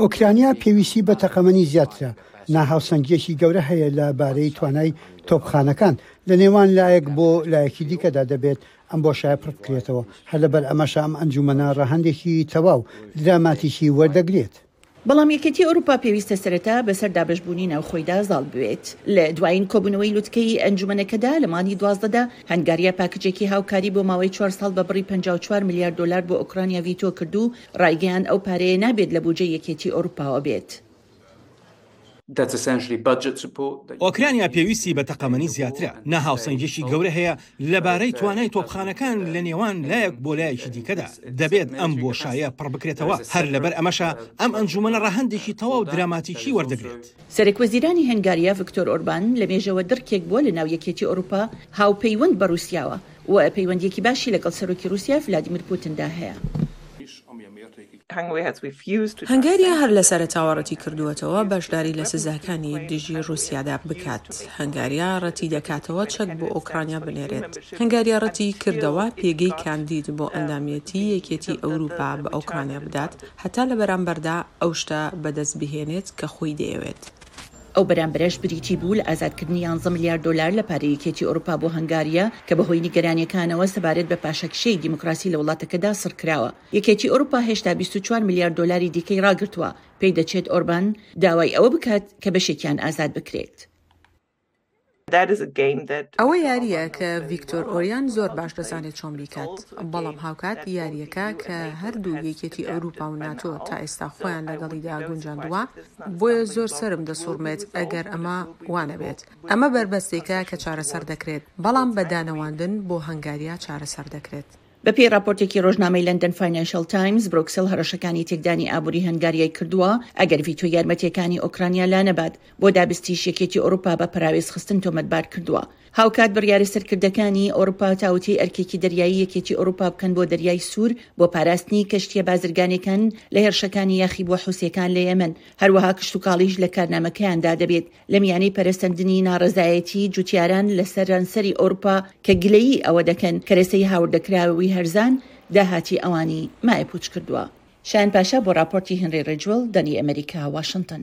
ئۆکرانیا پێویستی بە تەقەمەنی زیاترە، ناهاوسەنگییەکی گەورە هەیە لە بارەی توانای تۆپخانەکان لە نێوان لایەک بۆ لایەکی دیکەدا، دەبێت ئەم بۆشایە پڕ بکرێتەوە، هەر لەبەر ئەمەشە ئەم ئەنجوومەنە ڕەهەندێکی تەواو دراماتیکی وەردەگرێت. بەڵام یەکێتی ئەوروپا پێویستە سەرەتا بەسەر دابەشبوونی ناوخۆیدا زاڵ ببێت. لە دوایین کۆبوونەوەی لوتکەی ئەنجومەنەکەدا لە مانگی دوازدەدا، هەنگاریا پاکجێکی هاوکاری بۆ ماوەی چوار ساڵ بە بڕی پەنجا و چوار ملیار دۆلار بۆ ئۆکرانیا ڤیتۆ کرد و رایگەیاند ئەو پارەیە نابێت لە بوجەی یەکێتی ئەوروپاوە بێت. ئۆکرانیا پێویستی بە تەقەمەنی زیاترە، ناهاوسەنگییەکی گەورە هەیە لەبارەی توانای تۆپخانەکان لە نێوان لایەک بۆ لایەکی دیکەدا، دەبێت ئەم بۆشایە پڕبکرێتەوە، هەر لەبەر ئەمەشە ئەم ئەنجوومەنە ڕەهەندێکی تەواو دراماتیکی وەردەگرێت. سەرەکوەزیرانی هەنگاریا ڤکتۆر ئۆربان لەمێژەوە دڕکێک بووە لەناو یەکێتی ئەوروپا هاوپەیوەند بە ڕووسیاوە و پەیوەندییەکی باشی لەگەڵ سەرۆکی ڕووسیا ڤلادیمیر پوتندا هەیە. هەنگاریا هەر لە سەرەتاوە ڕەتیکردووەتەوە بەشداری لە سزاکانی دژی ڕووسیادا بکات. هەنگاریا ڕەتیدەکاتەوە چەک بۆ ئۆکرانیا بنێرێت. هەنگاریا ڕەتیکردەوە پێگەی کاندید بۆ ئەندامێتی یەکێتی ئەوروپا بە ئۆکرانیا بدات هەتا لە بەرامبەردا ئەو شتە بەدەستبهێنێت کە خۆی دەیەوێت. ئەو بەرامبەرەش بریتی بوو لە ئازادکردنی یانزە ملیار دۆلار لە پارەی یەکێتی ئەوروپا بۆ هەنگاریا کە بەهۆی نیگەرانییەکانەوە سەبارەت بە پاشەکشێی دیموکراسی لە وڵاتەکەدا سڕکراوە. یەکێتی ئەوروپا هێشتا بیست و چوار ملیار دۆلاری دیکەی راگرتووە، پێی دەچێت ئۆربان داوای ئەوە بکات کە بەشێکیان ئازاد بکرێت. ئەوە یارییە کە ڤیکتۆر ئۆریان زۆر باش دەزانێت چۆن بیکات، بەڵام هاوکات یارییەکە کە هەردوو یەکێتی ئەوروپا و ناتۆ تا ئێستا خۆیان لەگەڵیدا گونجاندووە، بۆیە زۆر سەرم دەسوڕمێت ئەگەر ئەمە وا نەبێت. ئەمە بەربەستێکە کە چارەسەر دەکرێت، بەڵام بە دانەواندن بۆ هەنگاریا چارەسەر دەکرێت. بەپێی ڕاپۆرتێکی ڕۆژنامەی لەندەن فاینانشەڵ تایمز، برۆکسل هەڕەشەکانی تێکدانی ئابووری هەنگاریای کردووە ئەگەر ڤیتۆی یارمەتییەکانی ئۆکرانیا لانەبات، بۆ دابستیش یەکێتی ئەوروپا بە پەراوێزخستن تۆمەتبار کردووە. هاوکات بڕیارە سەرکردەکانی ئەوروپا تاوتوێی ئەرکێکی دەریایی یەکێتی ئەوروپا بکەن بۆ دەریای سوور بۆ پاراستنی کەشتییە بازرگانێکان لە هێڕشەکانی یاخی بۆ حوسێکان لە یەمەن، هەروەها کشتوکاڵیش لە کارنامەکەیاندا دەبێت. لە میانەی پەرەسەندنی ناڕەزایەتیی جووتیاران لە سەرانسەری ئەوروپا کە گلەیی ئەوە دەکەن کەرەسەی هاوردەکراوی هەرزان داهاتی ئەوانی مایەپووچ کردووە. شایان پاشا بۆ ڕاپۆرتی هنری ڕیجوێل، دەنگی ئەمەریکا، واشنتن.